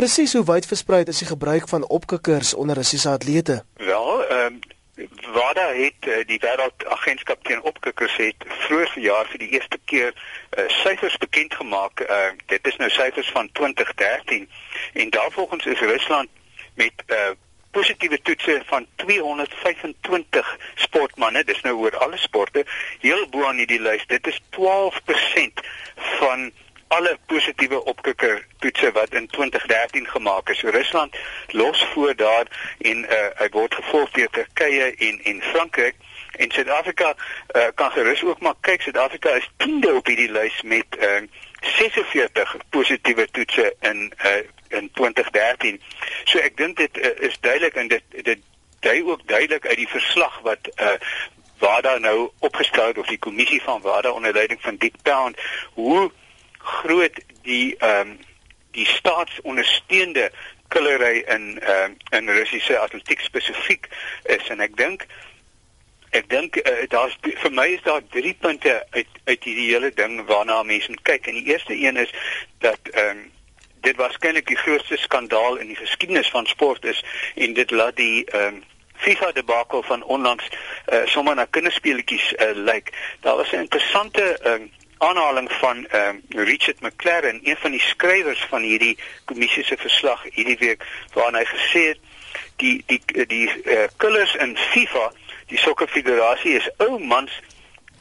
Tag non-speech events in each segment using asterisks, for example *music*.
Presies hoe wyd versprei is die gebruik van opkikkers onder Russiese atlete? Wel, ehm um, WADA het uh, die wêreldagentskap teen opkikkers het vroeër verjaar vir die eerste keer uh, syfers bekend gemaak. Uh, dit is nou syfers van 2013 en daarvolgens is Rusland met uh, positiewe toetse van 225 sportmense, dis nou oor alle sporte, heel bo aan hierdie lys. Dit is 12% van alle positiewe opkikker toetse wat in 2013 gemaak is. So Rusland los voor daar en uh, hy word gevolg deur Turkye en en Frankryk en Suid-Afrika uh, kan gerus ook maar kyk Suid-Afrika is 10de op hierdie lys met uh, 46 positiewe toetse in uh, in 2013. So ek dink dit uh, is duidelik en dit dit dui ook duidelik uit die verslag wat uh, WADA nou opgestel het of die kommissie van WADA onder leiding van Dick Pound hoe groot die ehm um, die staatsondersteunde kulery in ehm uh, in Russiese atletiek spesifiek is en ek dink ek dink uh, daar's vir my is daar drie punte uit uit hierdie hele ding waarna mense kyk en die eerste een is dat ehm um, dit waarskynlik die grootste skandaal in die geskiedenis van sport is en dit laat die ehm um, FIFA debakel van onlangs uh, sommer na kinderspeletjies uh, lyk. Daar was 'n interessante ehm um, aanhaling van ehm uh, Richard McLaren, een van die skrywers van hierdie kommissie se verslag hierdie week waarin hy gesê het die die die uh, killers in FIFA, die sokkerfederasie is ou mans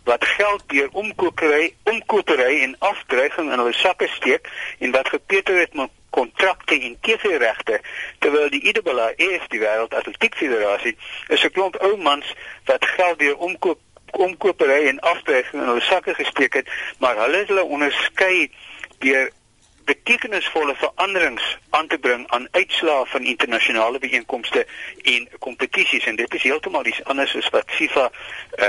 wat geld deur omkopery, omkopery en afdreiging in hulle sakke steek en wat gepeter het met kontrakte en TV-regte terwyl die IAAF die wêreld atletiek federasie is 'n klomp ou mans wat geld deur omkoop omkopery en afdreiging in hulle sakke gesteek het, maar hulle het hulle onderskei deur betekenisvolle veranderings aan te bring aan uitslae van internasionale byeenkomste en kompetisies en dit is heeltemal iets anders as wat FIFA uh,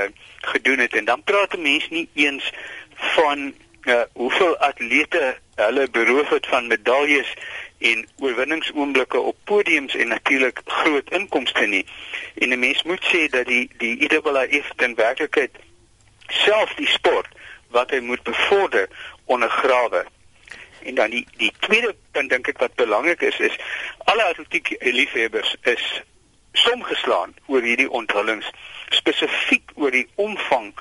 gedoen het. En dan praat 'n mens nie eens van uh, hoeveel atlete hulle beroof het van medaljes en oorwinningsoomblikke op podiums en natuurlik groot inkomste nie. En 'n mens moet sê dat die die IAAF ten werklikheid self die sport wat hy moet bevorder ondergrawe. En dan die die tweede punt dink ek wat belangrik is is alle atletiek liefhebbers is somgeslaan oor hierdie onthullings spesifiek oor die omvang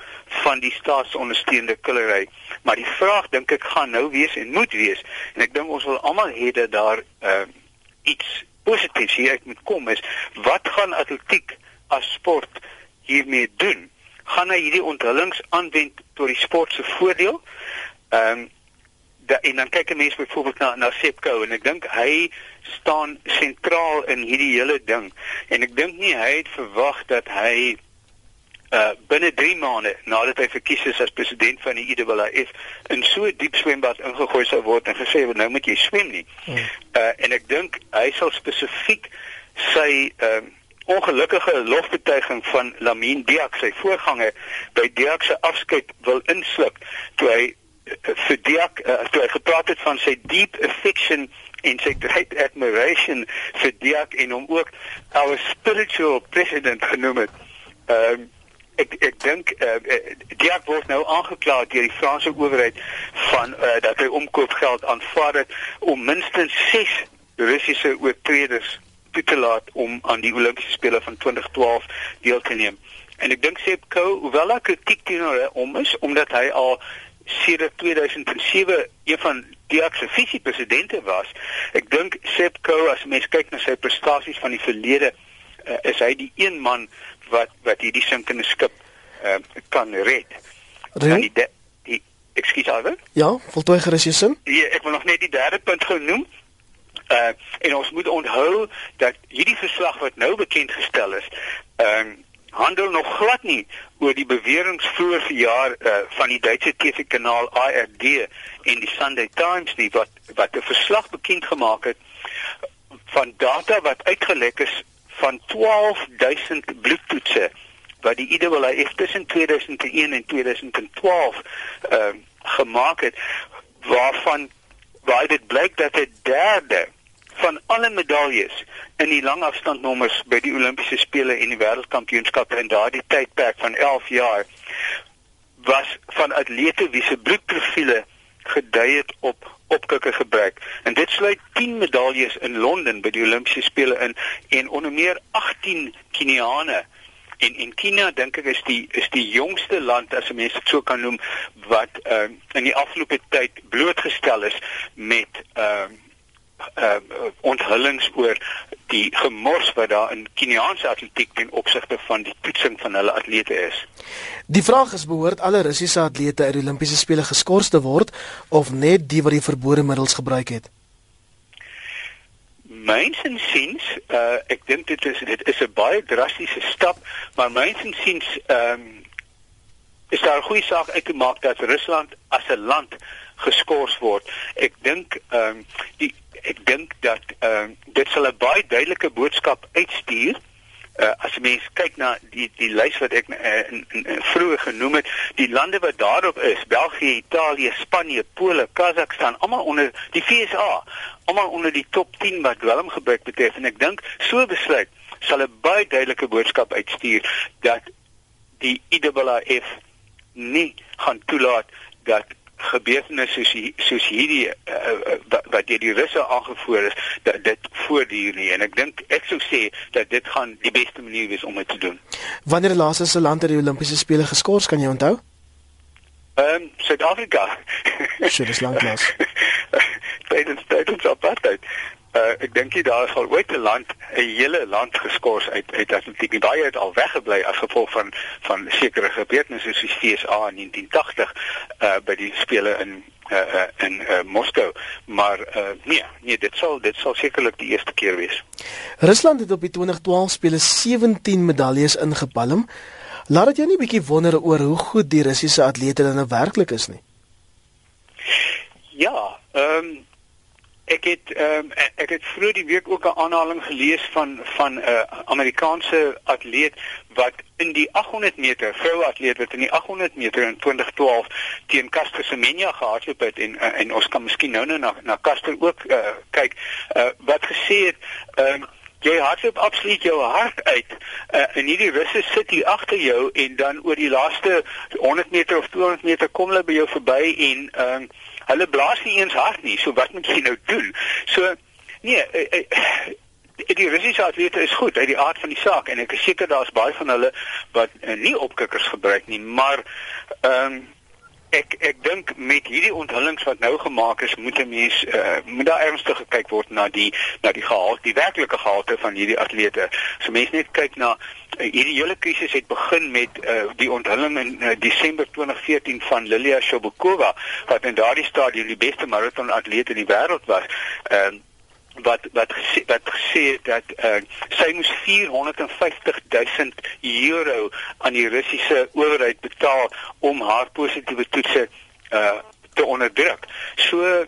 van die staatsondersteunde kulery maar die vraag dink ek gaan nou wees en moet wees en ek dink ons wil almal hê dat daar uh, iets positiefs hier uit moet kom is wat gaan atletiek as sport hiermee doen? Gaan hy hierdie onthullings aanwend tot die sport se voordeel? Ehm um, en dan kyk 'n mens byvoorbeeld na na Sepko en ek dink hy staan sentraal in hierdie hele ding en ek dink nie hy het verwag dat hy uh binne 3 maande nadat hy verkies is as president van die IAAF in so 'n diep swembad ingegooi sou word en gesê word nou moet jy swem nie. Hmm. Uh en ek dink hy sal spesifiek sy uh ongelukkige lofbetuiging van Lamine Diak sy voorganger by Diak se afskeid wil insluk toe hy vir Diak uh, toe hy gepraat het van sy deep affection en sy great admiration vir Diak en hom ook our spiritual president genoem het. Ehm uh, ek ek dink uh, Diak word nou aangekla deur die Franse owerheid van uh, dat hy omkoopgeld aanvaar het om minstens 6 Russiese oortreders te laat om aan die Olimpiese spele van 2012 deel te neem. En ek dink Sepko, hoewel hy kritiek teenoor hom is omdat hy al sedert 2007 een van die akse presidente was. Ek dink Sepko as mens kyk na sy prestasies van die verlede, uh, is hy die een man wat wat hierdie sinkende skip uh, kan red. Dan die, die ekskuus alweer? Ja, voltooi gerus jou sin. Ja, ek wil nog net die derde punt genoem. Uh en ons moet onthou dat hierdie verslag wat nou bekend gestel is, ehm uh, handel nog glad nie oor die beweringe vroeër verjaar uh, van die Duitse TV-kanaal ARD en die Sunday Times nie wat wat 'n verslag bekend gemaak het van data wat uitgelek is van 12000 bloedtoetse wat die IAAF tussen 2001 en 2012 uh, gemaak het waarvan waar dit blyk dat 'n derde van alle medaljes in die langafstandnommers by die Olimpiese spele en die wêreldkampioenskappe in daardie tydperk van 11 jaar was van atlete wie se bloedprofiele gedui het op opkikker gebruik. En dit sluit 10 medaljes in Londen by die Olimpiese spele in en onder meer 18 Keniane. En en Kenia dink ek is die is die jongste land as 'n mens dit so kan noem wat uh, in die afgelope tyd blootgestel is met uh uh onthullings oor die gemors wat daar in Keniaanse atletiek ten opsigte van die toetsing van hulle atlete is. Die vraag is behoort alle Russiese atlete uit die Olimpiese spele geskort te word of net die wat die verbode middels gebruik het? Myns insiens, uh ek dink dit is dit is 'n baie drastiese stap, maar myns insiens ehm um, is daar 'n goeie saak uit te maak dat Rusland as 'n land geskort word. Ek dink ehm um, die ek dink dat uh, dit sal 'n baie duidelike boodskap uitstuur. Uh, as jy mens kyk na die die lys wat ek uh, in, in, in vroeër genoem het, die lande wat daarop is, België, Italië, Spanje, Pole, Kazakhstan, almal onder die FSA, almal onder die top 10 wat dwelmgebruik betref en ek dink so besluit sal 'n baie duidelike boodskap uitstuur dat die IAAF nie gaan toelaat dat gebeurtenisse soos soos hierdie uh, wat deur die Russe aangevoer is dat dit voortduur nie en ek dink ek sou sê dat dit gaan die beste manier wees om dit te doen. Wanneer laas is 'n land uit die Olimpiese spele geskort, kan jy onthou? Ehm um, Suid-Afrika. Sy is lank laas. *laughs* Tydens tydens apartheid. Uh, ek dink jy daar sal ooit 'n land 'n hele land geskort uit uit atletiek. Baie het al weggebly as gevolg van van sekere gebeurtenisse soos FSA in 1980 uh by die spele in uh, uh in uh, Moskou. Maar uh nee, nee, dit sal dit sal sekerlik die eerste keer wees. Rusland het op die 2012 spele 17 medaljes ingepalm. Laat dit jou nie bietjie wonder oor hoe goed die Russiese atlete dan nou werklik is nie. Ja, ehm um, ek het ehm um, ek het vroeër die week ook 'n aanhaling gelees van van 'n uh, Amerikaanse atleet wat in die 800 meter vroue atleet wat in die 800 meter in 2012 teen Caster Semenya gehardloop het en uh, en ons kan miskien nou nou na na Caster ook uh, kyk uh, wat gesê het ehm um, jy hardloop absoluut jou hart uit uh, en hierdie russe sit hier agter jou en dan oor die laaste 100 meter of 200 meter kom hulle by jou verby en ehm um, hulle blaas nie eens hard nie. So wat moet jy nou doen? So nee, uh, uh, die Russiese atlete is goed uit die aard van die saak en ek is seker daar's baie van hulle wat uh, nie opkikkers gebruik nie, maar ehm um, ek ek dink met hierdie onthullings wat nou gemaak is, moet 'n mens uh, moet daar ernstig gekyk word na die na die gehalte, die werklike gehalte van hierdie atlete. So mense net kyk na uh, hierdie hele krisis het begin met uh, die onthulling in uh, Desember 2014 van Lilia Shobukova wat in daardie stadium die beste marathon atleet in die wêreld was. Uh, wat wat gesê wat gesê het dat uh, sy moes 450 000 euro aan die Russiese owerheid betaal om haar positiewe toetse uh, te onderdruk. So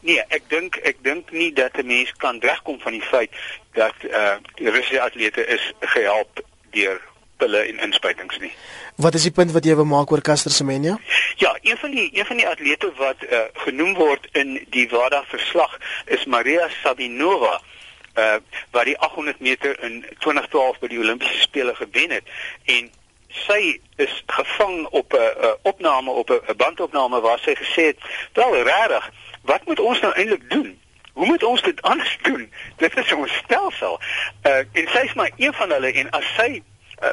nee, ek dink ek dink nie dat 'n mens kan regkom van die feit dat uh, die Russiese atlete is gehelp deur pille en inspuitings nie. Wat is die punt wat jy wil maak oor Caster Semenya? Ja, een van die een van die atlete wat uh, genoem word in die WADA verslag is Maria Sabinova uh wat die 800 meter in 2012 by die Olimpiese spele gewen het en sy is gevang op 'n uh, opname op 'n bandopname waar sy gesê het wel regtig wat moet ons nou eintlik doen Hoe moet ons dit anders doen? Dit is ons stelsel. Uh en sy is maar een van hulle en as sy uh,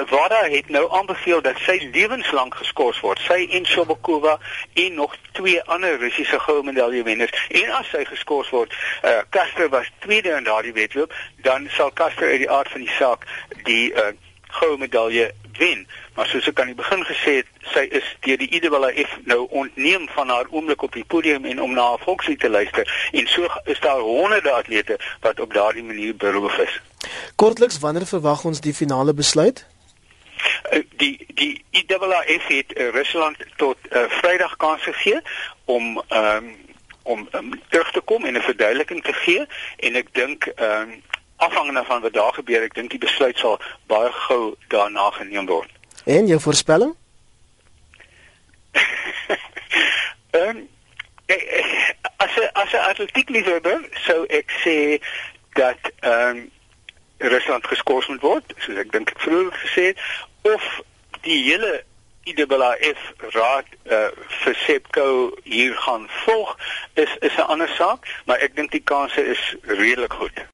Wada het nou aanbeveel dat sy lewenslank geskort word. Sy en Shobakova en nog twee ander Russiese goue medalje wenners. En as sy geskort word, uh, Caster was tweede in daardie wedloop, dan sal Caster uit die aard van die saak die uh, goue medalje wen. Maar soos ek aan die begin gesê het, sy is deur die IAAF nou ontneem van haar oomblik op die podium en om na haar volkslied te luister. En so is daar honderde atlete wat op daardie manier beroof is. Kortliks, wanneer verwag ons die finale besluit? Eh, die die IAAF het uh, Rusland tot uh, Vrydag kans gegee om um, om um, terug te kom en 'n verduideliking te gee en ek dink um, afhangende van wat daar gebeur ek dink die besluit sal baie gou daarna geneem word. En jou voorspelling? *laughs* Ehm um, as 'n as 'n atletiek liefhebber sou ek sê dat ehm um, Rusland geskort moet word, soos ek dink ek vroeër gesê het, of die hele IAAF raad uh, vir Sepco hier gaan volg is is 'n ander saak, maar ek dink die kanse is redelik goed.